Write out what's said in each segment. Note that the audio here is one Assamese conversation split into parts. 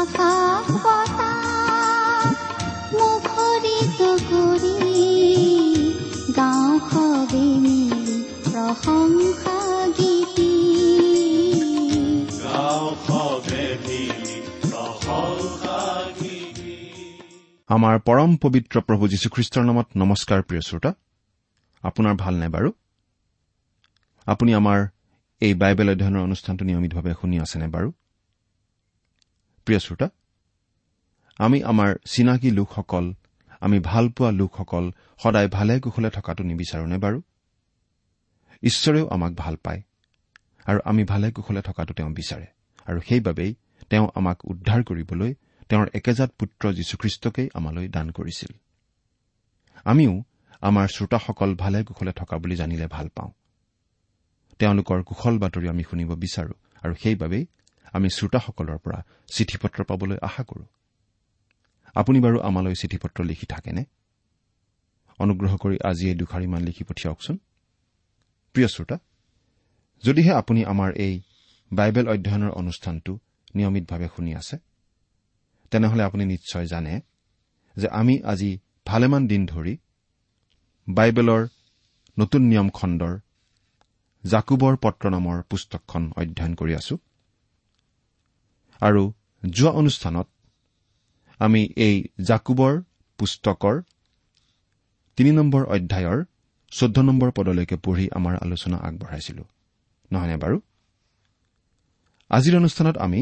আকাশ বতাহ মুখৰিত কৰি গাঁও সবে মিলি প্ৰশংসা গীতি। গাঁও সবে মিলি প্ৰশংসা গীতি। আমাৰ পৰম পবিত্ৰ প্ৰভু যীশুখ্ৰীষ্টৰ নামত নমস্কাৰ প্ৰিয় শ্ৰোতা। আপোনাৰ ভালনে বাৰু? আপুনি আমাৰ এই বাইবেল অধ্যয়নৰ অনুষ্ঠানটো নিয়মিতভাৱে শুনি আছেনে বাৰু? প্ৰিয় শ্ৰোতা আমি আমাৰ চিনাকি লোকসকল আমি ভালপোৱা লোকসকল সদায় ভালে কুশলে থকাটো নিবিচাৰোনে বাৰু? ঈশ্বৰেও আমাক ভাল পায় আৰু আমি ভালে কুশলে থকাটো তেওঁ বিচাৰে আৰু সেইবাবেই তেওঁ আমাক উদ্ধাৰ কৰিবলৈ তেওঁৰ একেজাত পুত্ৰ যীশুখ্ৰীষ্টকেই আমালৈ দান কৰিছিল। আমিও আমাৰ শ্ৰোতাসকল ভালে কুশলে থকা বুলি জানিলে ভাল পাওঁ। তেওঁলোকৰ কুশল বাতৰি আমি শুনিব বিচাৰো আৰু সেইবাবেই আমি শ্ৰোতাসকলৰ পৰা চিঠি পত্ৰ পাবলৈ আশা কৰো। আপুনি বাৰু আমালৈ চিঠি পত্ৰ লিখি থাকেনে? অনুগ্ৰহ কৰি আজি এই দুখাৰিমান লিখি পঠিয়াওকচোন। প্ৰিয় শ্ৰোতা যদিহে আপুনি আমাৰ এই বাইবেল অধ্যয়নৰ অনুষ্ঠানটো নিয়মিতভাৱে শুনি আছে তেনেহলে আপুনি নিশ্চয় জানে যে আমি আজি ভালেমান দিন ধৰি বাইবেলৰ নতুন নিয়ম খণ্ডৰ জাকুবৰ পত্ৰ নামৰ পুস্তকখন অধ্যয়ন কৰি আছো। আৰু যোৱা অনুষ্ঠানত আমি এই জাকুবৰ পুস্তকৰ তিনি নম্বৰ অধ্যায়ৰ চৈধ্য নম্বৰ পদলৈকে পঢ়ি আমাৰ আলোচনা আগবঢ়াইছিলো। নহয়নে বাৰু? আজিৰ অনুষ্ঠানত আমি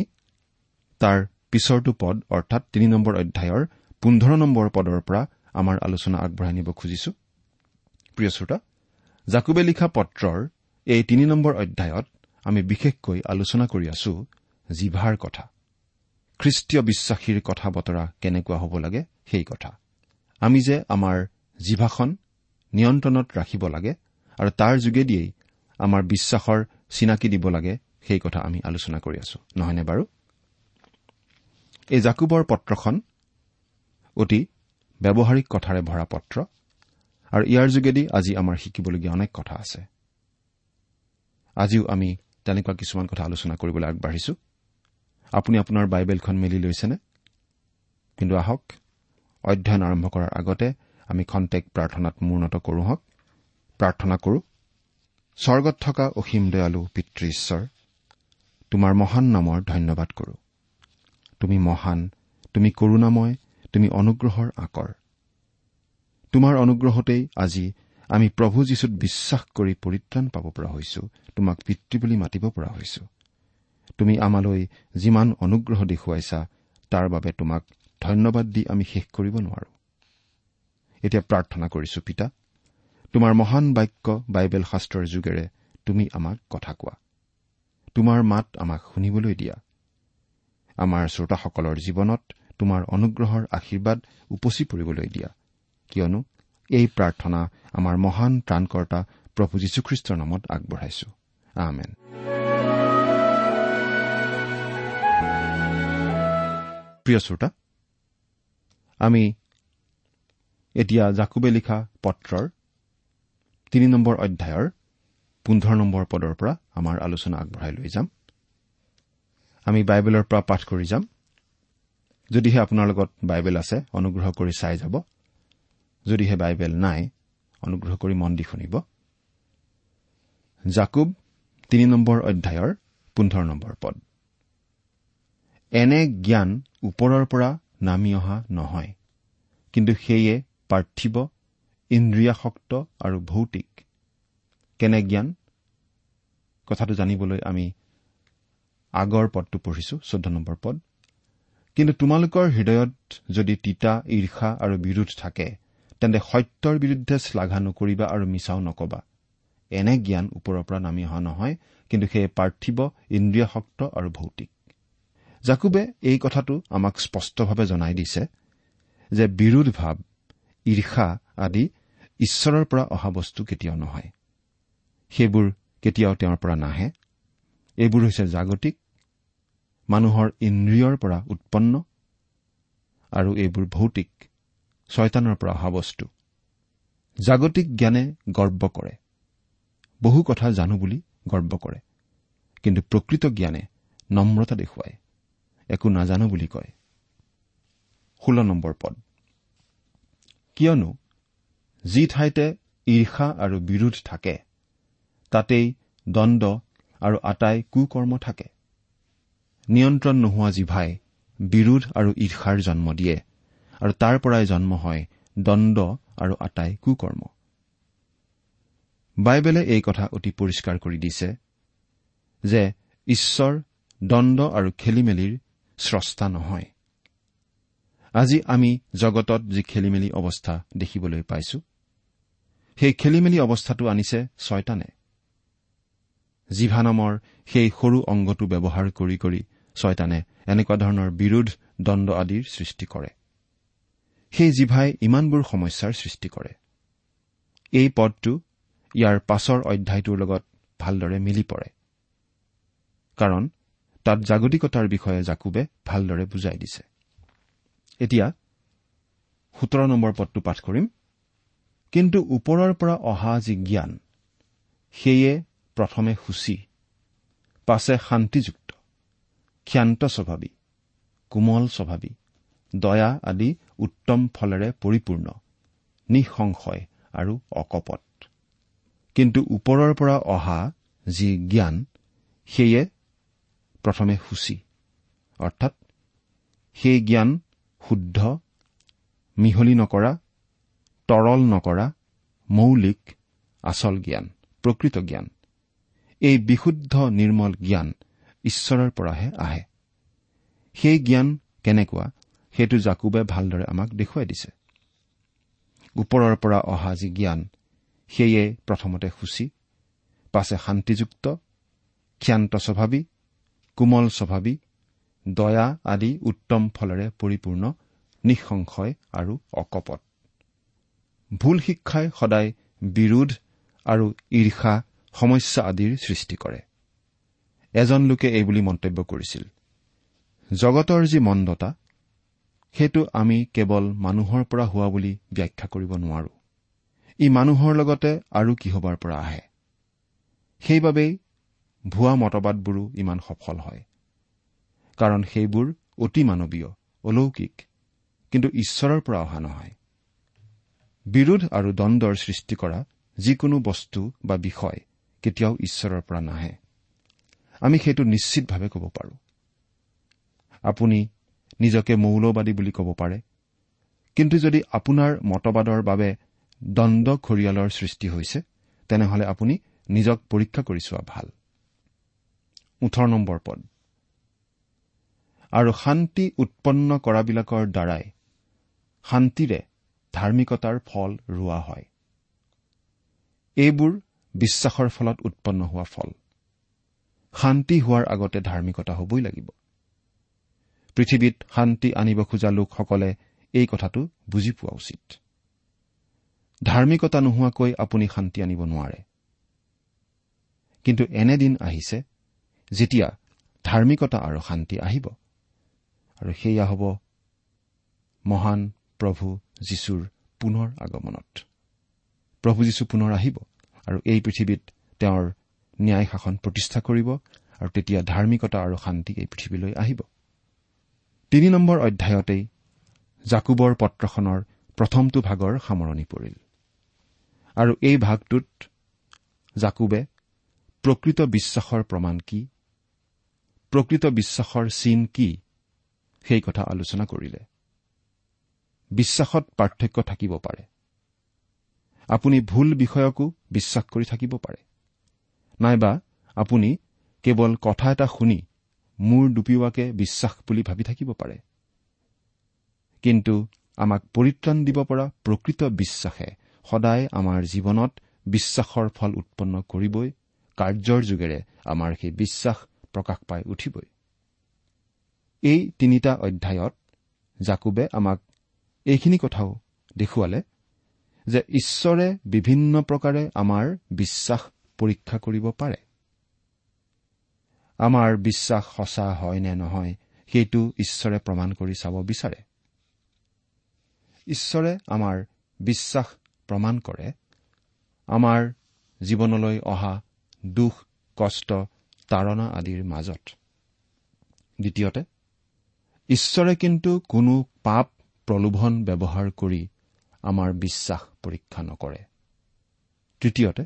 তাৰ পিছৰটো পদ অৰ্থাৎ তিনি নম্বৰ অধ্যায়ৰ পোন্ধৰ নম্বৰ পদৰ পৰা আমাৰ আলোচনা আগবঢ়াই নিব খুজিছো। প্ৰিয় শ্ৰোতা জাকুবে লিখা পত্ৰৰ এই তিনি নম্বৰ অধ্যায়ত আমি বিশেষকৈ আলোচনা কৰি আছো জিভাৰ কথা। খ্ৰীষ্টীয় বিশ্বাসীৰ কথা বতৰা কেনেকুৱা হ'ব লাগে সেই কথা। আমি যে আমাৰ জিভাখন নিয়ন্ত্ৰণত ৰাখিব লাগে আৰু তাৰ যোগেদিয়েই আমাৰ বিশ্বাসৰ চিনাকি দিব লাগে সেই কথা আমি আলোচনা কৰি আছো। নহয়নে বাৰু? এই জাকুবৰ পত্ৰখন অতি ব্যৱহাৰিক কথাৰে ভৰা পত্ৰ আৰু ইয়াৰ যোগেদি আজি আমাৰ শিকিবলগীয়া অনেক কথা আছে। আজিও আমি তেনেকুৱা কিছুমান কথা আলোচনা কৰিবলৈ আগবাঢ়িছো। আপুনি আপোনাৰ বাইবেলখন মেলি লৈছেনে? কিন্তু আহক অধ্যয়ন আৰম্ভ কৰাৰ আগতে আমি খন্তেক প্ৰাৰ্থনাত মূৰ্ণত কৰোঁ হওক। প্ৰাৰ্থনা কৰো স্বৰ্গত থকা অসীম দয়ালু পিতৃ ঈশ্বৰ তোমাৰ মহান নামৰ ধন্যবাদ কৰো। তুমি মহান তুমি কৰুণাময় তুমি অনুগ্ৰহৰ আকৰ। তোমাৰ অনুগ্ৰহতেই আজি আমি প্ৰভু যীশুত বিশ্বাস কৰি পৰিত্ৰাণ পাব পৰা হৈছো তোমাক পিতৃ বুলি মাতিব পৰা হৈছো। তুমি আমালৈ যিমান অনুগ্ৰহ দেখুৱাইছা তাৰ বাবে তোমাক ধন্যবাদ দি আমি শেষ কৰিব নোৱাৰো। এতিয়া প্ৰাৰ্থনা কৰিছো পিতা। তোমাৰ মহান বাক্য বাইবেল শাস্ত্ৰৰ যোগেৰে তুমি আমাক কথা কোৱা। তোমাৰ মাত আমাক শুনিবলৈ দিয়া। আমাৰ শ্ৰোতাসকলৰ জীৱনত তোমাৰ অনুগ্ৰহৰ আশীৰ্বাদ উপচি পৰিবলৈ দিয়া। কিয়নো এই প্ৰাৰ্থনা আমাৰ মহান ত্ৰাণকৰ্তা প্ৰভু যীশুখ্ৰীষ্টৰ নামত আগবঢ়াইছো। আমেন। প্ৰিয় শ্ৰোতা আমি এতিয়া জাকুবে লিখা পত্ৰৰ তিনি নম্বৰ অধ্যায়ৰ পোন্ধৰ নম্বৰ পদৰ পৰা আমাৰ আলোচনা আগবঢ়াই লৈ যাম। আমি বাইবেলৰ পৰা পাঠ কৰি যাম। যদিহে আপোনাৰ লগত বাইবেল আছে অনুগ্ৰহ কৰি চাই যাব। যদিহে বাইবেল নাই অনুগ্ৰহ কৰি মন দি শুনিব। জাকুব তিনি নম্বৰ অধ্যায়ৰ পোন্ধৰ নম্বৰ পদ। এনে জ্ঞান ওপৰৰ পৰা নামি অহা নহয়। কিন্তু সেয়ে পাৰ্থিৱ ইন্দ্ৰিয়াসক্ত আৰু ভৌতিক। কেনে জ্ঞান? কথাটো জানিবলৈ আমি আগৰ পদটো পঢ়িছো চৈধ্য নম্বৰ পদ। কিন্তু তোমালোকৰ হৃদয়ত যদি তিতা ঈৰ্ষা আৰু বিৰোধ থাকে তেন্তে সত্যৰ বিৰুদ্ধে শ্লাঘা নকৰিবা আৰু মিছাও নকবা। এনে জ্ঞান ওপৰৰ পৰা নামি অহা নহয় কিন্তু সেয়ে পাৰ্থিৱ ইন্দ্ৰিয়াসক্ত আৰু ভৌতিক। জাকুবে এই কথাটো আমাক স্পষ্টভাৱে জনাই দিছে যে বিৰোধ ভাৱ ঈৰ্ষা আদি ঈশ্বৰৰ পৰা অহা বস্তু কেতিয়াও নহয়। সেইবোৰ কেতিয়াও তেওঁৰ পৰা নাহে। এইবোৰ হৈছে জাগতিক মানুহৰ ইন্দ্ৰিয়ৰ পৰা উৎপন্ন আৰু এইবোৰ ভৌতিক ছয়তানৰ পৰা অহা বস্তু। জাগতিক জ্ঞানে গৰ্ব কৰে। বহু কথা জানো বুলি গৰ্ব কৰে। কিন্তু প্ৰকৃত জ্ঞানে নম্ৰতা দেখুৱায়। একো নাজানো বুলি কয়। ষোল্ল নম্বৰ পদ। কিয়নো যি ঠাইতে ঈৰ্ষা আৰু বিৰোধ থাকে তাতেই দণ্ড আৰু আটাই কুকৰ্ম থাকে। নিয়ন্ত্ৰণ নোহোৱা জিভাই বিৰোধ আৰু ঈৰ্ষাৰ জন্ম দিয়ে আৰু তাৰ পৰাই জন্ম হয় দণ্ড আৰু আটাই কুকৰ্ম। বাইবেলে এই কথা অতি পৰিষ্কাৰ কৰি দিছে যে ঈশ্বৰ দণ্ড আৰু খেলিমেলিৰ স্ৰষ্টা নহয়। আজি আমি জগতত যি খেলিমেলি অৱস্থা দেখিবলৈ পাইছো সেই খেলিমেলি অৱস্থাটো আনিছে ছয়তানে। জিভা নামৰ সেই সৰু অংগটো ব্যৱহাৰ কৰি কৰি ছয়তানে এনেকুৱা ধৰণৰ বিৰোধ দণ্ড আদিৰ সৃষ্টি কৰে। সেই জিভাই ইমানবোৰ সমস্যাৰ সৃষ্টি কৰে। এই পদটো ইয়াৰ পাছৰ অধ্যায়টোৰ লগত ভালদৰে মিলি পৰে। কাৰণ তাত জাগতিকতাৰ বিষয়ে জাকুবে ভালদৰে বুজাই দিছে। এতিয়া সোতৰ নম্বৰ পদটো পাঠ কৰিম। কিন্তু ওপৰৰ পৰা অহা যি জ্ঞান সেয়ে প্ৰথমে সূচী পাছে শান্তিযুক্ত ক্ষান্ত স্বভাৱী কোমল স্বভাৱী দয়া আদি উত্তম ফলেৰে পৰিপূৰ্ণ নিঃসংশয় আৰু অকপট। কিন্তু ওপৰৰ পৰা অহা যি জ্ঞান সেয়ে প্ৰথমে সূচী। অৰ্থাৎ সেই জ্ঞান শুদ্ধ মিহলি নকৰা তৰল নকৰা মৌলিক আচল জ্ঞান প্ৰকৃত জ্ঞান। এই বিশুদ্ধ নিৰ্মল জ্ঞান ঈশ্বৰৰ পৰাহে আহে। সেই জ্ঞান কেনেকুৱা সেইটো জাকুবে ভালদৰে আমাক দেখুৱাই দিছে। ওপৰৰ পৰা অহা যি জ্ঞান সেয়ে প্ৰথমতে সূচী পাছে শান্তিযুক্ত ক্ষান্ত স্বভাৱী কোমল স্বভাৱী দয়া আদি উত্তম ফলেৰে পৰিপূৰ্ণ নিঃসংশয় আৰু অকপট। ভুল শিক্ষাই সদায় বিৰোধ আৰু ঈৰ্ষা সমস্যা আদিৰ সৃষ্টি কৰে। এজন লোকে এইবুলি মন্তব্য কৰিছিল জগতৰ যি মন্দতা সেইটো আমি কেৱল মানুহৰ পৰা হোৱা বুলি ব্যাখ্যা কৰিব নোৱাৰো। ই মানুহৰ লগতে আৰু কিহবাৰ পৰা আহে? সেইবাবেই ভুৱা মতবাদবোৰো ইমান সফল হয়। কাৰণ সেইবোৰ অতি মানৱীয় অলৌকিক কিন্তু ঈশ্বৰৰ পৰা অহা নহয়। বিৰোধ আৰু দ্বন্দ্বৰ সৃষ্টি কৰা যিকোনো বস্তু বা বিষয় কেতিয়াও ঈশ্বৰৰ পৰা নাহে। আমি সেইটো নিশ্চিতভাৱে ক'ব পাৰোঁ। আপুনি নিজকে মৌলবাদী বুলি ক'ব পাৰে কিন্তু যদি আপোনাৰ মতবাদৰ বাবে দণ্ড খৰিয়ালৰ সৃষ্টি হৈছে তেনেহলে আপুনি নিজক পৰীক্ষা কৰি চোৱা ভাল। ওঠৰ নম্বৰ পদ। আৰু শান্তি উৎপন্ন কৰাবিলাকৰ দ্বাৰাই শান্তিৰে ধাৰ্মিকতাৰ ফল ৰোৱা হয়। এইবোৰ বিশ্বাসৰ ফলত উৎপন্ন হোৱা ফল। শান্তি হোৱাৰ আগতে ধাৰ্মিকতা হবই লাগিব। পৃথিৱীত শান্তি আনিব খোজা লোকসকলে এই কথাটো বুজি পোৱা উচিত। ধাৰ্মিকতা নোহোৱাকৈ আপুনি শান্তি আনিব নোৱাৰে। কিন্তু এনেদিন আহিছে যেতিয়া ধাৰ্মিকতা আৰু শান্তি আহিব আৰু সেয়া হ'ব মহান প্ৰভু যীশুৰ পুনৰ আগমনত। প্ৰভু যীশু পুনৰ আহিব আৰু এই পৃথিৱীত তেওঁৰ ন্যায় শাসন প্ৰতিষ্ঠা কৰিব আৰু তেতিয়া ধাৰ্মিকতা আৰু শান্তি এই পৃথিৱীলৈ আহিব। তিনি নম্বৰ অধ্যায়তেই জাকুবৰ পত্ৰখনৰ প্ৰথমটো ভাগৰ সামৰণি পৰিল। আৰু এই ভাগটোত জাকুবে প্ৰকৃত বিশ্বাসৰ প্ৰমাণ কি প্ৰকৃত বিশ্বাসৰ চিন কি? সেই কথা আলোচনা কৰিলে। বিশ্বাসত পাৰ্থক্য থাকিব পাৰে। আপুনি ভুল বিষয়কো বিশ্বাস কৰি থাকিব পাৰে। নাইবা আপুনি কেৱল কথা এটা শুনি মূৰ ডুপিওৱাকে বিশ্বাস বুলি ভাবি থাকিব পাৰে। কিন্তু আমাক পৰিত্ৰাণ দিব পৰা প্ৰকৃত বিশ্বাসে সদায় আমাৰ জীৱনত বিশ্বাসৰ ফল উৎপন্ন কৰিবই কাৰ্যৰ যোগেৰে আমাৰ সেই বিশ্বাস প্ৰকাশ পাই উঠিবই। এই তিনিটা অধ্যায়ত জাকুবে আমাক এইখিনি কথাও দেখুৱালে যে ঈশ্বৰে বিভিন্ন প্ৰকাৰে আমাৰ বিশ্বাস পৰীক্ষা কৰিব পাৰে। আমাৰ বিশ্বাস সঁচা হয় নে নহয় সেইটো ঈশ্বৰে প্ৰমাণ কৰি চাব বিচাৰে। ঈশ্বৰে আমাৰ বিশ্বাস প্ৰমাণ কৰে। আমাৰ জীৱনলৈ অহা দুখ কষ্ট তাৰণা আদিৰ মাজত। দ্বিতীয়তে ঈশ্বৰে কিন্তু কোনো পাপ প্ৰলোভন ব্যৱহাৰ কৰি আমাৰ বিশ্বাস পৰীক্ষা নকৰে। তৃতীয়তে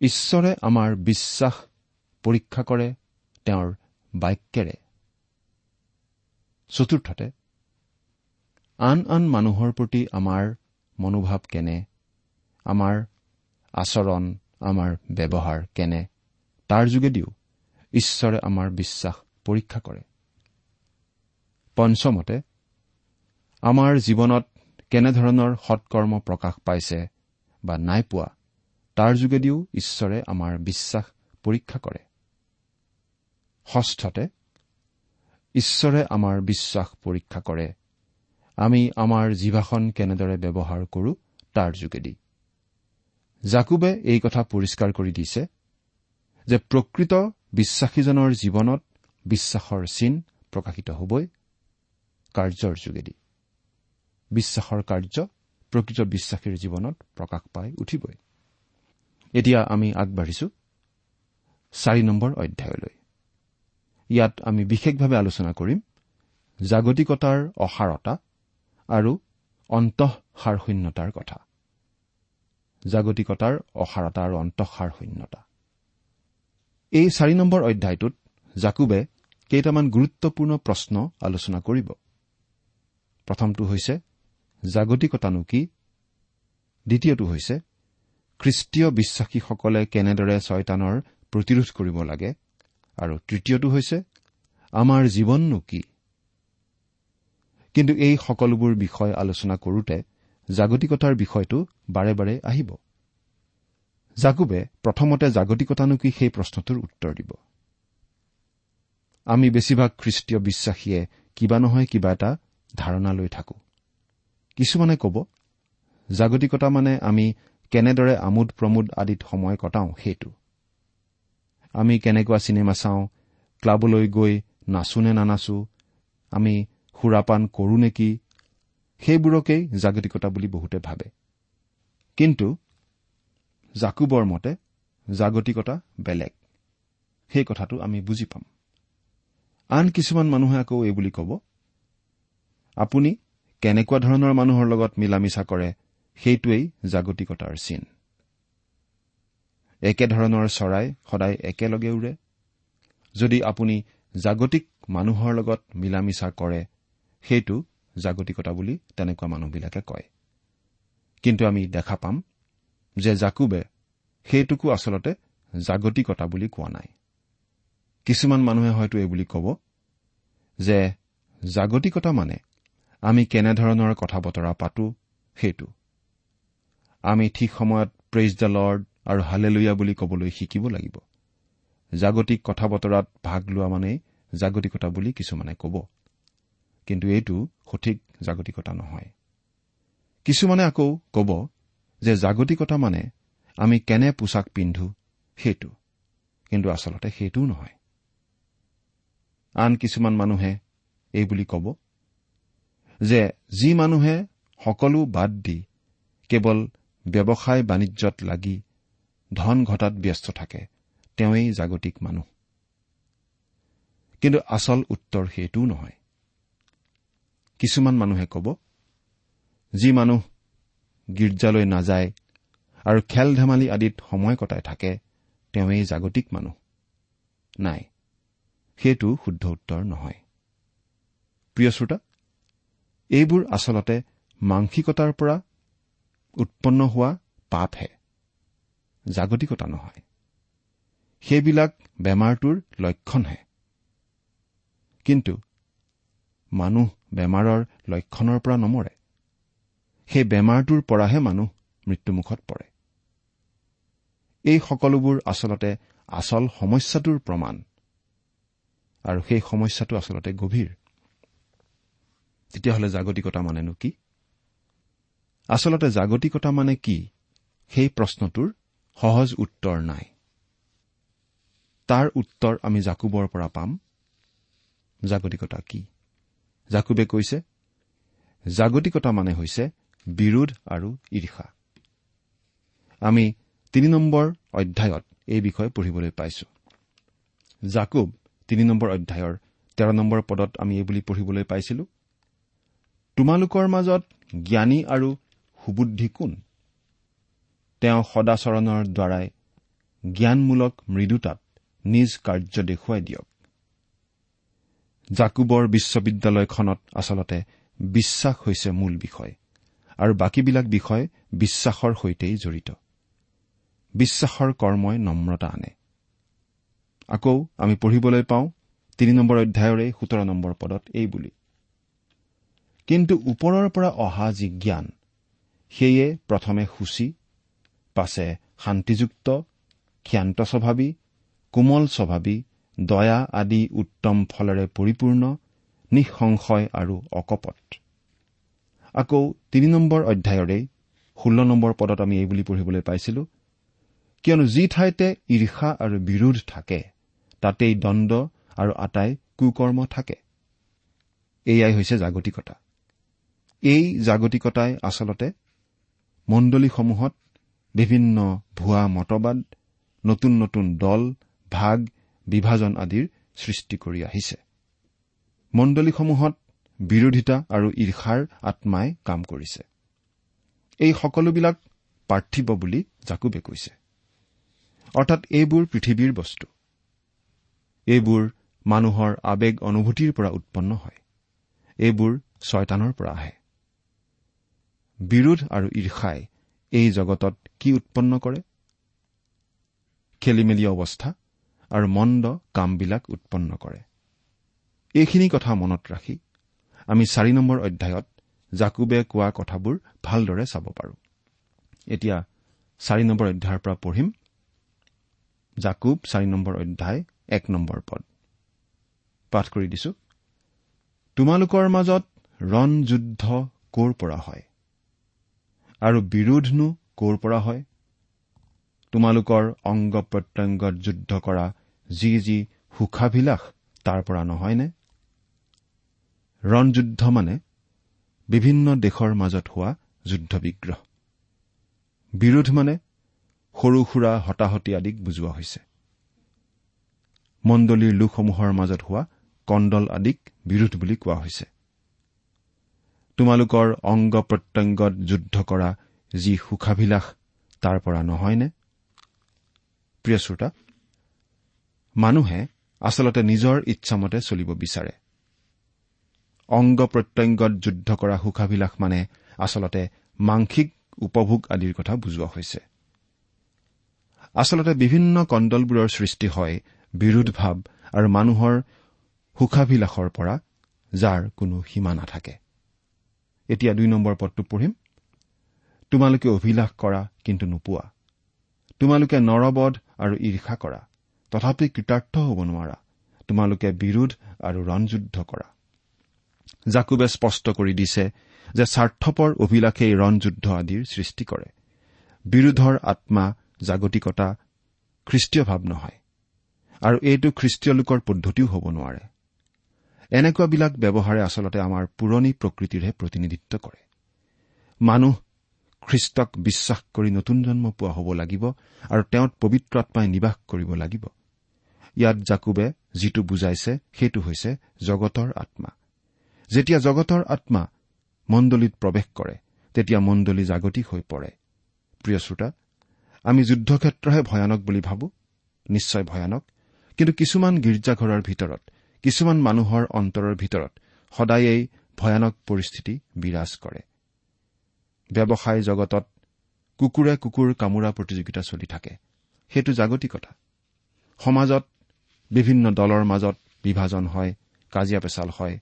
ঈশ্বৰে আমাৰ বিশ্বাস পৰীক্ষা কৰে তেওঁৰ বাক্যেৰে। চতুৰ্থতে আন আন মানুহৰ প্ৰতি আমাৰ মনোভাৱ কেনে? আমাৰ আচৰণ আমাৰ ব্যৱহাৰ কেনে? তাৰ যোগেদিও ঈশ্বৰে আমাৰ বিশ্বাস পৰীক্ষা কৰে। পঞ্চমতে আমাৰ জীৱনত কেনেধৰণৰ সৎকৰ্ম প্ৰকাশ পাইছে বা নাই পোৱা তাৰ যোগেদিও ঈশ্বৰে আমাৰ বিশ্বাস পৰীক্ষা কৰে। ষষ্ঠতে ঈশ্বৰে আমাৰ বিশ্বাস পৰীক্ষা কৰে। আমি আমাৰ জিভাখন কেনেদৰে ব্যৱহাৰ কৰো তাৰ যোগেদি। জাকুবে এই কথা পৰিষ্কাৰ কৰি দিছে। যে প্ৰকৃত বিশ্বাসীজনৰ জীৱনত বিশ্বাসৰ চিন প্ৰকাশিত হবই কাৰ্যৰ যোগেদি। বিশ্বাসৰ কাৰ্য প্ৰকৃত বিশ্বাসীৰ জীৱনত প্ৰকাশ পাই উঠিবই। এতিয়া আমি আগবাঢ়িছো চাৰি নম্বৰ অধ্যায়লৈ। ইয়াত আমি বিশেষভাৱে আলোচনা কৰিম জাগতিকতাৰ অসাৰতা আৰু অন্তঃসাৰ শূন্যতাৰ কথা। জাগতিকতাৰ অসাৰতা আৰু অন্তঃসাৰ শূন্যতা এই চাৰি নম্বৰ অধ্যায়টোত জাকুবে কেইটামান গুৰুত্বপূৰ্ণ প্ৰশ্ন আলোচনা কৰিব। প্ৰথমটো হৈছে জাগতিকতানো কি? দ্বিতীয়টো হৈছে খ্ৰীষ্টীয় বিশ্বাসীসকলে কেনেদৰে ছয়তানৰ প্ৰতিৰোধ কৰিব লাগে? আৰু তৃতীয়টো হৈছে আমাৰ জীৱননো কি? কিন্তু এই সকলোবোৰ বিষয় আলোচনা কৰোঁতে জাগতিকতাৰ বিষয়টো বাৰে বাৰে আহিব। জাকুবে প্ৰথমতে জাগতিকতানো কি সেই প্ৰশ্নটোৰ উত্তৰ দিব। আমি বেছিভাগ খ্ৰীষ্টীয় বিশ্বাসীয়ে কিবা নহয় কিবা এটা ধাৰণা লৈ থাকো। কিছুমানে ক'ব জাগতিকতা মানে আমি কেনেদৰে আমোদ প্ৰমোদ আদিত সময় কটাওঁ সেইটো। আমি কেনেকুৱা চিনেমা চাওঁ ক্লাবলৈ গৈ নাচো নে নানাচো আমি সুৰাপান কৰো নেকি সেইবোৰকেই জাগতিকতা বুলি বহুতে ভাবে। কিন্তু জাকুবৰ মতে জাগতিকতা বেলেগ। সেই কথাটো আমি বুজি পাম। আন কিছুমান মানুহে আকৌ এই বুলি ক'ব আপুনি কেনেকুৱা ধৰণৰ মানুহৰ লগত মিলা মিছা কৰে সেইটোৱেই জাগতিকতাৰ চিন। একেধৰণৰ চৰাই সদায় একেলগে উৰে। যদি আপুনি জাগতিক মানুহৰ লগত মিলা মিছা কৰে সেইটো জাগতিকতা বুলি তেনেকুৱা মানুহবিলাকে কয়। কিন্তু আমি দেখা পাম যে জাকুবে সেইটোকো আচলতে জাগতিকতা বুলি কোৱা নাই। কিছুমান মানুহে হয়তো এই বুলি ক'ব যে জাগতিকতা মানে আমি কেনেধৰণৰ কথা বতৰা পাতো সেইটো। আমি ঠিক সময়ত প্ৰেইজ দ্য লৰ্ড আৰু হালেলুয়া বুলি ক'বলৈ শিকিব লাগিব। জাগতিক কথা বতৰাত ভাগ লোৱা মানেই জাগতিকতা বুলি কিছুমানে ক'ব। কিন্তু এইটো সঠিক জাগতিকতা নহয়। কিছুমানে আকৌ ক'ব যে জাগতিকতা মানে আমি কেনে পোছাক পিন্ধো সেইটো। কিন্তু আচলতে সেইটোও নহয়। আন কিছুমান মানুহে এই বুলি ক'ব যে যি মানুহে সকলো বাদ দি কেৱল ব্যৱসায় বাণিজ্যত লাগি ধন ঘটাত ব্যস্ত থাকে তেওঁই জাগতিক মানুহ। কিন্তু আচল উত্তৰ সেইটোও নহয়। কিছুমান মানুহে ক'ব যি মানুহ গীৰ্জালৈ নাযায় আৰু খেল ধেমালি আদিত সময় কটাই থাকে তেওঁই জাগতিক মানুহ। নাই সেইটো শুদ্ধ উত্তৰ নহয়। প্ৰিয় শ্ৰোতা এইবোৰ আচলতে মাংসিকতাৰ পৰা উৎপন্ন হোৱা পাপহে জাগতিকতা নহয়। সেইবিলাক বেমাৰটোৰ লক্ষণহে। কিন্তু মানুহ বেমাৰৰ লক্ষণৰ পৰা নমৰে। সেই বেমাৰটোৰ পৰাহে মানুহ মৃত্যুমুখত পৰে। এই সকলোবোৰ আচলতে আচল সমস্যাটোৰ প্ৰমাণ। আৰু সেই সমস্যাটো আচলতে গভীৰ। তেতিয়াহ'লে জাগতিকতা মানেনো কি? আচলতে জাগতিকতা মানে কি? সেই প্ৰশ্নটোৰ সহজ উত্তৰ নাই। তাৰ উত্তৰ আমি জাকুবৰ পৰা পাম। জাগতিকতা কি? জাকুবে কৈছে জাগতিকতা মানে হৈছে বিৰোধ আৰু ঈৰ্ষা। আমি তিনি নম্বৰ অধ্যায়ত এই বিষয়ে পঢ়িবলৈ পাইছো। জাকুব তিনি নম্বৰ অধ্যায়ৰ তেৰ নম্বৰ পদত আমি এই বুলি পঢ়িবলৈ পাইছিলো তোমালোকৰ মাজত জ্ঞানী আৰু সুবুদ্ধি কোন? তেওঁ সদাচৰণৰ দ্বাৰাই জ্ঞানমূলক মৃদুতাত নিজ কাৰ্য দেখুৱাই দিয়ক। জাকুবৰ বিশ্ববিদ্যালয়খনত আচলতে বিশ্বাস হৈছে মূল বিষয়। আৰু বাকীবিলাক বিষয় বিশ্বাসৰ সৈতেই জড়িত। বিশ্বাসৰ কৰ্মই নম্ৰতা আনে। আকৌ আমি পঢ়িবলৈ পাওঁ তিনি নম্বৰ অধ্যায়ৰে সোতৰ নম্বৰ পদত এই বুলি। কিন্তু ওপৰৰ পৰা অহা যি জ্ঞান সেয়ে প্ৰথমে সূচী পাছে শান্তিযুক্ত ক্ষান্ত স্বভাৱী কোমল স্বভাৱী দয়া আদি উত্তম ফলেৰে পৰিপূৰ্ণ নিঃসংশয় আৰু অকপট। আকৌ তিনি নম্বৰ অধ্যায়ৰে ষোল্ল নম্বৰ পদত আমি এই বুলি পঢ়িবলৈ পাইছিলো কিয়নো যি ঠাইতে ঈৰ্ষা আৰু বিৰোধ থাকে তাতেই দণ্ড আৰু আটাই কুকৰ্ম থাকে। এয়াই হৈছে জাগতিকতা। এই জাগতিকতাই আচলতে মণ্ডলীসমূহত বিভিন্ন ভুৱা মতবাদ নতুন নতুন দল ভাগ বিভাজন আদিৰ সৃষ্টি কৰি আহিছে। মণ্ডলীসমূহত বিৰোধিতা আৰু ঈৰ্ষাৰ আত্মাই কাম কৰিছে। এই সকলোবিলাক পাৰ্থিৱ বুলি জাকুবে কৈছে। অৰ্থাৎ এইবোৰ পৃথিৱীৰ বস্তু। এইবোৰ মানুহৰ আৱেগ অনুভূতিৰ পৰা উৎপন্ন হয়। এইবোৰ ছয়তানৰ পৰা আহে। বিৰোধ আৰু ঈৰ্ষাই এই জগতত কি উৎপন্ন কৰে? খেলিমেলি অৱস্থা আৰু মন্দ কামবিলাক উৎপন্ন কৰে। এইখিনি কথা মনত ৰাখি আমি চাৰি নম্বৰ অধ্যায়ত জাকুবে কোৱা কথাবোৰ ভালদৰে চাব পাৰোঁ। এতিয়া চাৰি নম্বৰ অধ্যায়ৰ পৰা পঢ়িম। জাকুব চাৰি নম্বৰ অধ্যায় এক নম্বৰ পদ। পাঠ কৰি দিছো। তোমালোকৰ মাজত ৰণ যুদ্ধ ক'ৰ পৰা হয়? আৰু বিৰোধনো ক'ৰ পৰা হয়? তোমালোকৰ অংগ প্ৰত্যংগত যুদ্ধ কৰা যি যি সুখাভিলাষ তাৰ পৰা নহয়নে? ৰণযুদ্ধ মানে বিভিন্ন দেশৰ মাজত হোৱা যুদ্ধ বিগ্ৰহ বিৰোধ মানে সৰু সুৰা হতাহতি আদিক বুজোৱা হৈছে। মণ্ডলীৰ লোকসমূহৰ মাজত হোৱা কণ্ডল আদিক বিৰোধ বুলি কোৱা হৈছে। তোমালোকৰ অংগ প্ৰত্যংগত যুদ্ধ কৰা যি সুখাভিলাষ তাৰ পৰা নহয়নে? প্ৰিয় শ্ৰোতা মানুহে আচলতে নিজৰ ইচ্ছামতে চলিব বিচাৰে। অংগ প্ৰত্যংগত যুদ্ধ কৰা সুখাভিলাষ মানে আচলতে মাংসিক উপভোগ আদিৰ কথা বুজোৱা হৈছে। আচলতে বিভিন্ন কণ্ডলবোৰৰ সৃষ্টি হয় বিৰোধ ভাৱ আৰু মানুহৰ সুখাভিলাষৰ পৰা যাৰ কোনো সীমা নাথাকে। এতিয়া দুই নম্বৰ পদটো পঢ়িম। তোমালোকে অভিলাষ কৰা কিন্তু নোপোৱা। তোমালোকে নৰবধ আৰু ঈৰ্ষা কৰা। তথাপি কৃতাৰ্থ হ'ব নোৱাৰা। তোমালোকে বিৰোধ আৰু ৰণযুদ্ধ কৰা। জাকুবে স্পষ্ট কৰি দিছে যে স্বাৰ্থপৰ অভিলাষেই ৰণযুদ্ধ আদিৰ সৃষ্টি কৰে। বিৰোধৰ আত্মা জাগতিকতা খ্ৰীষ্টীয় ভাৱ নহয় আৰু এইটো খ্ৰীষ্টীয় লোকৰ পদ্ধতিও হ'ব নোৱাৰে। এনেকুৱাবিলাক ব্যৱহাৰে আচলতে আমাৰ পুৰণি প্ৰকৃতিৰহে প্ৰতিনিধিত্ব কৰে। মানুহ খ্ৰীষ্টক বিশ্বাস কৰি নতুন জন্ম পোৱা হ'ব লাগিব আৰু তেওঁত পবিত্ৰ আত্মাই নিবাস কৰিব লাগিব। ইয়াত জাকুবে যিটো বুজাইছে সেইটো হৈছে জগতৰ আত্মা। যেতিয়া জগতৰ আত্মা মণ্ডলীত প্ৰৱেশ কৰে তেতিয়া মণ্ডলী জাগতিক হৈ পৰে। প্ৰিয় শ্ৰোতা আমি যুদ্ধক্ষেত্ৰহে ভয়ানক বুলি ভাবো নিশ্চয় ভয়ানক কিন্তু কিছুমান গীৰ্জাঘৰৰ ভিতৰত কিছুমান মানুহৰ অন্তৰৰ ভিতৰত সদায়েই ভয়ানক পৰিস্থিতি বিৰাজ কৰে। ব্যৱসায় জগতত কুকুৰে কুকুৰ কামোৰা প্ৰতিযোগিতা চলি থাকে। সেইটো জাগতিকতা। সমাজত বিভিন্ন দলৰ মাজত বিভাজন হয় কাজিয়া পেচাল হয়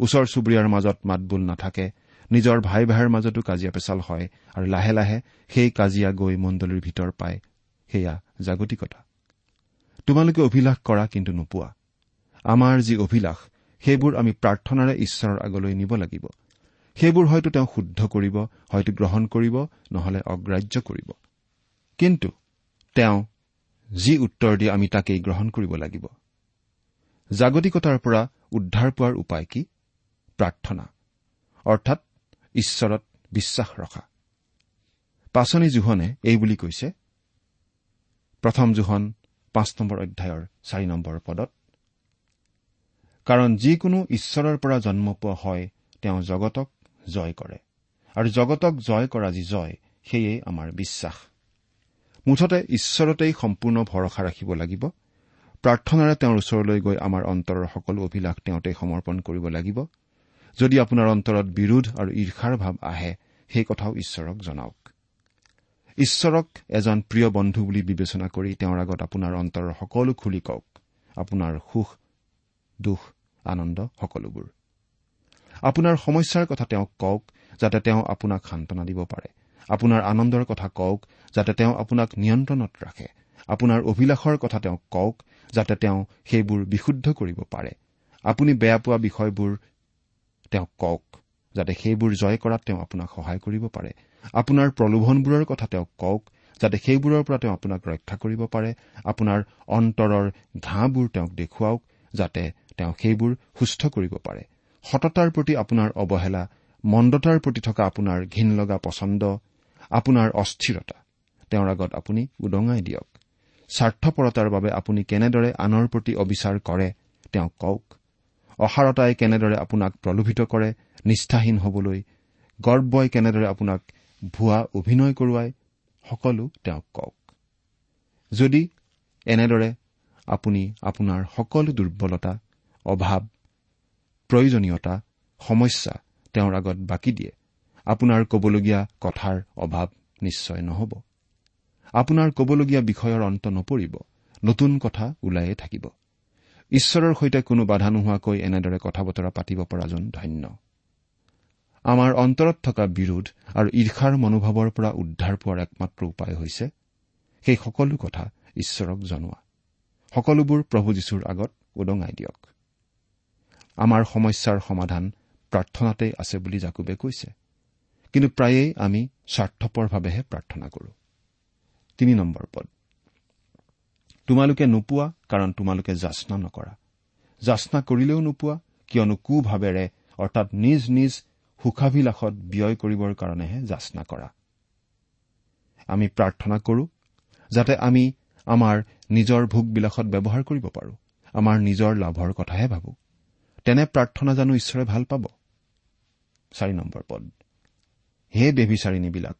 ওচৰ চুবুৰীয়াৰ মাজত মাতবোল নাথাকে। নিজৰ ভাই ভাইৰ মাজতো কাজিয়া পেচাল হয় আৰু লাহে লাহে সেই কাজিয়া গৈ মণ্ডলীৰ ভিতৰ পায়। সেয়া জাগতিকতা তোমালোকে অভিলাষ কৰা কিন্তু নোপোৱা। আমাৰ যি অভিলাষ সেইবোৰ আমি প্ৰাৰ্থনাৰে ঈশ্বৰৰ আগলৈ নিব লাগিব। সেইবোৰ হয়তো তেওঁ শুদ্ধ কৰিব হয়তো গ্ৰহণ কৰিব নহলে অগ্ৰাহ্য কৰিব। কিন্তু তেওঁ যি উত্তৰ দিয়ে আমি তাকেই গ্ৰহণ কৰিব লাগিব। জাগতিকতাৰ পৰা উদ্ধাৰ পোৱাৰ উপায় কি? প্ৰাৰ্থনা। অৰ্থাৎ ঈশ্বৰত বিশ্বাস ৰখা। পাচনি জোহনে এই বুলি কৈছে প্ৰথম জোহন পাঁচ নম্বৰ অধ্যায়ৰ চাৰি নম্বৰ পদত কাৰণ যিকোনো ঈশ্বৰৰ পৰা জন্ম পোৱা হয় তেওঁ জগতক জয় কৰে। আৰু জগতক জয় কৰা যি জয় সেয়েই আমাৰ বিশ্বাস। মুঠতে ঈশ্বৰতেই সম্পূৰ্ণ ভৰসা ৰাখিব লাগিব। প্ৰাৰ্থনাৰে তেওঁৰ ওচৰলৈ গৈ আমাৰ অন্তৰৰ সকলো অভিলাষ তেওঁতেই সমৰ্পণ কৰিব লাগিব। যদি আপোনাৰ অন্তৰত বিৰোধ আৰু ঈৰ্ষাৰ ভাৱ আহে সেই কথাও ঈশ্বৰক জনাওক। ঈশ্বৰক এজন প্ৰিয় বন্ধু বুলি বিবেচনা কৰি তেওঁৰ আগত আপোনাৰ অন্তৰৰ সকলো খুলি কওক। আপোনাৰ সুখ দুখ আনন্দ সকলোবোৰ। আপোনাৰ সমস্যাৰ কথা তেওঁক কওক যাতে তেওঁ আপোনাক সান্তনা দিব পাৰে। আপোনাৰ আনন্দৰ কথা কওক যাতে তেওঁ আপোনাক নিয়ন্ত্ৰণত ৰাখে। আপোনাৰ অভিলাষৰ কথা তেওঁক কওক যাতে তেওঁ সেইবোৰ বিশুদ্ধ কৰিব পাৰে। আপুনি বেয়া পোৱা বিষয়বোৰ তেওঁক কওক যাতে সেইবোৰ জয় কৰাত তেওঁ আপোনাক সহায় কৰিব পাৰে। আপোনাৰ প্ৰলোভনবোৰৰ কথা তেওঁক কওক যাতে সেইবোৰৰ পৰা তেওঁ আপোনাক ৰক্ষা কৰিব পাৰে। আপোনাৰ অন্তৰৰ ঘাঁহবোৰ তেওঁক দেখুৱাওক যাতে তেওঁ সেইবোৰ সুস্থ কৰিব পাৰে। সততাৰ প্ৰতি আপোনাৰ অৱহেলা মন্দতাৰ প্ৰতি থকা আপোনাৰ ঘীন লগা পচন্দ আপোনাৰ অস্থিৰতা তেওঁৰ আগত আপুনি উদঙাই দিয়ক। স্বাৰ্থপৰতাৰ বাবে আপুনি কেনেদৰে আনৰ প্ৰতি অবিচাৰ কৰে তেওঁক কওক। অসাৰতাই কেনেদৰে আপোনাক প্ৰলোভিত কৰে নিষ্ঠাহীন হবলৈ গৰ্বই কেনেদৰে আপোনাক ভুৱা অভিনয় কৰোৱাই সকলো তেওঁক কওক। যদি এনেদৰে আপুনি আপোনাৰ সকলো দুৰ্বলতা অভাৱ প্ৰয়োজনীয়তা সমস্যা তেওঁৰ আগত বাকী দিয়ে আপোনাৰ কবলগীয়া কথাৰ অভাৱ নিশ্চয় নহ'ব। আপোনাৰ কবলগীয়া বিষয়ৰ অন্ত নপৰিব নতুন কথা ওলায়ে থাকিব। ঈশ্বৰৰ সৈতে কোনো বাধা নোহোৱাকৈ এনেদৰে কথা বতৰা পাতিব পৰাজন ধন্য। আমাৰ অন্তৰত থকা বিৰোধ আৰু ঈৰ্ষাৰ মনোভাৱৰ পৰা উদ্ধাৰ পোৱাৰ একমাত্ৰ উপায় হৈছে সেই সকলো কথা ঈশ্বৰক জনোৱা। সকলোবোৰ প্ৰভু যীশুৰ আগত উদঙাই দিয়ক। আমাৰ সমস্যাৰ সমাধান প্ৰাৰ্থনাতেই আছে বুলি জাকুবে কৈছে। কিন্তু প্ৰায়েই আমি স্বাৰ্থপৰভাৱেহে প্ৰাৰ্থনা কৰো। তিনি নম্বৰ পদ। তোমালোকে নোপোৱা কাৰণ তোমালোকে যাচনা নকৰা। যাচনা কৰিলেও নোপোৱা কিয়নো কুভাৱেৰে অৰ্থাৎ নিজ নিজ সুখাভিলাষত ব্যয় কৰিবৰ কাৰণেহে যাচনা কৰা। আমি প্ৰাৰ্থনা কৰো যাতে আমি আমাৰ নিজৰ ভোগবিলাসত ব্যৱহাৰ কৰিব পাৰো আমাৰ নিজৰ লাভৰ কথাহে ভাবো। তেনে প্ৰাৰ্থনা জানো ঈশ্বৰে ভাল পাব? পদ। হে বেবিচাৰিণীবিলাক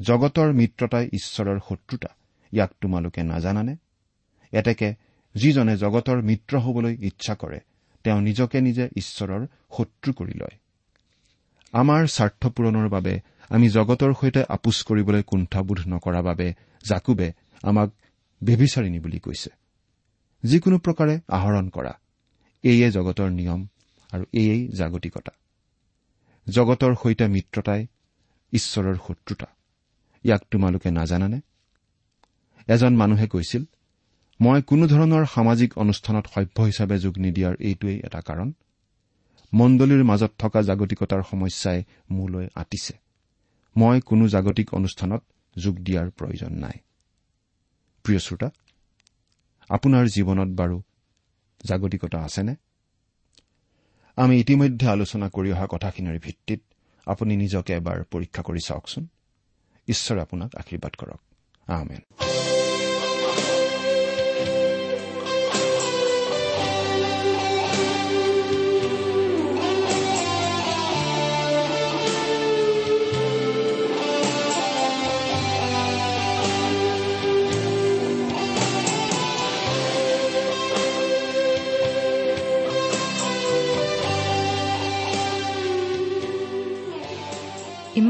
জগতৰ মিত্ৰতাই ঈশ্বৰৰ শত্ৰুতা ইয়াক তোমালোকে নাজানানে? এতেকে যিজনে জগতৰ মিত্ৰ হবলৈ ইচ্ছা কৰে তেওঁ নিজকে নিজে ঈশ্বৰৰ শত্ৰু কৰি লয়। আমাৰ স্বাৰ্থ পূৰণৰ বাবে আমি জগতৰ সৈতে আপোচ কৰিবলৈ কুণ্ঠাবোধ নকৰা বাবে জাকুবে আমাক বেবিচাৰিণী বুলি কৈছে। যিকোনো প্ৰকাৰে আহৰণ কৰা এয়ে জগতৰ নিয়ম আৰু এয়েই জাগতিকতা। জগতৰ সৈতে মিত্ৰতাই ঈশ্বৰৰ শত্ৰুতা। ইয়াক তোমালোকে নাজানানে? এজন মানুহে কৈছিল মই কোনো ধৰণৰ সামাজিক অনুষ্ঠানত সভ্য হিচাপে যোগ নিদিয়াৰ এইটোৱেই এটা কাৰণ। মণ্ডলীৰ মাজত থকা জাগতিকতাৰ সমস্যাই মোলৈ আঁতিছে। মই কোনো জাগতিক অনুষ্ঠানত যোগ দিয়াৰ প্ৰয়োজন নাই। প্ৰিয় শ্ৰোতা আপোনাৰ জীৱনত বাৰু জাগতিকতা আছেনে? আমি ইতিমধ্যে আলোচনা কৰি অহা কথাখিনিৰ ভিত্তিত আপুনি নিজকে এবাৰ পৰীক্ষা কৰি চাওকচোন। ঈশ্বৰে আপোনাক আশীৰ্বাদ কৰক।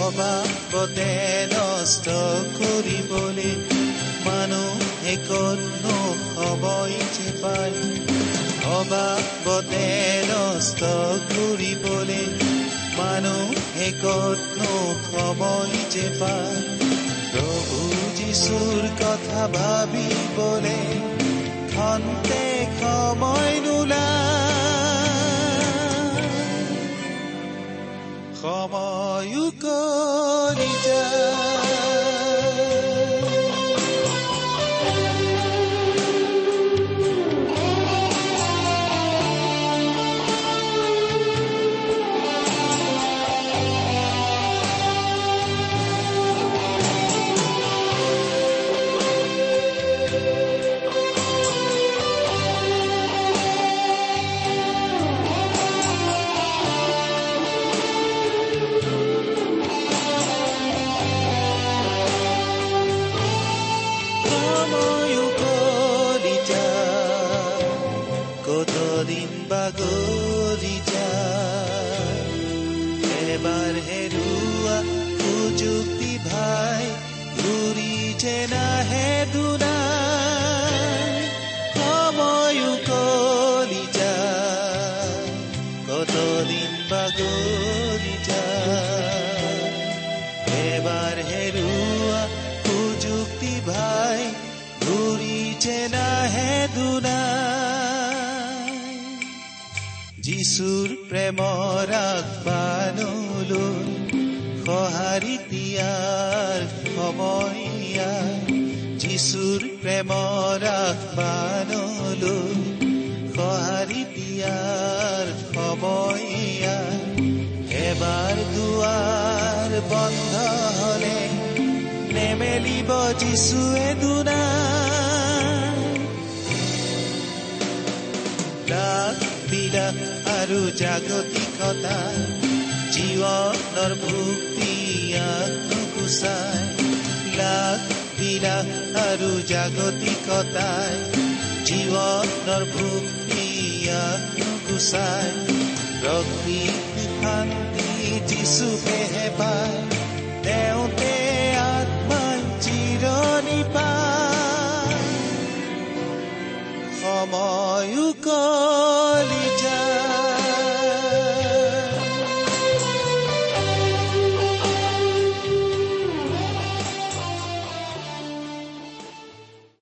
অবাবতে নষ্ট কৰিবলৈ মানুহে কতনো সময় যে পায় অবাবতে নষ্ট কৰিবলৈ মানুহে কতনো সময় যে পায় প্ৰভু যিচুৰ কথা ভাবিবলে খন্তে সময় নোলায়। সময়ো কৰি নেমেলিব যিচুৱে দুনাই লাখ বিলাস আৰু জাগতিকতা জীৱনৰ ভুক্তি নুগুচাই লাখ বিলাস আৰু জাগতিকতাই জীৱনৰ ভুক্তি নুগুচাই প্ৰকৃতি শান্তি যিচুকেহে পায় তেওঁতে আত্মা জিৰণি পায় সময় উকলি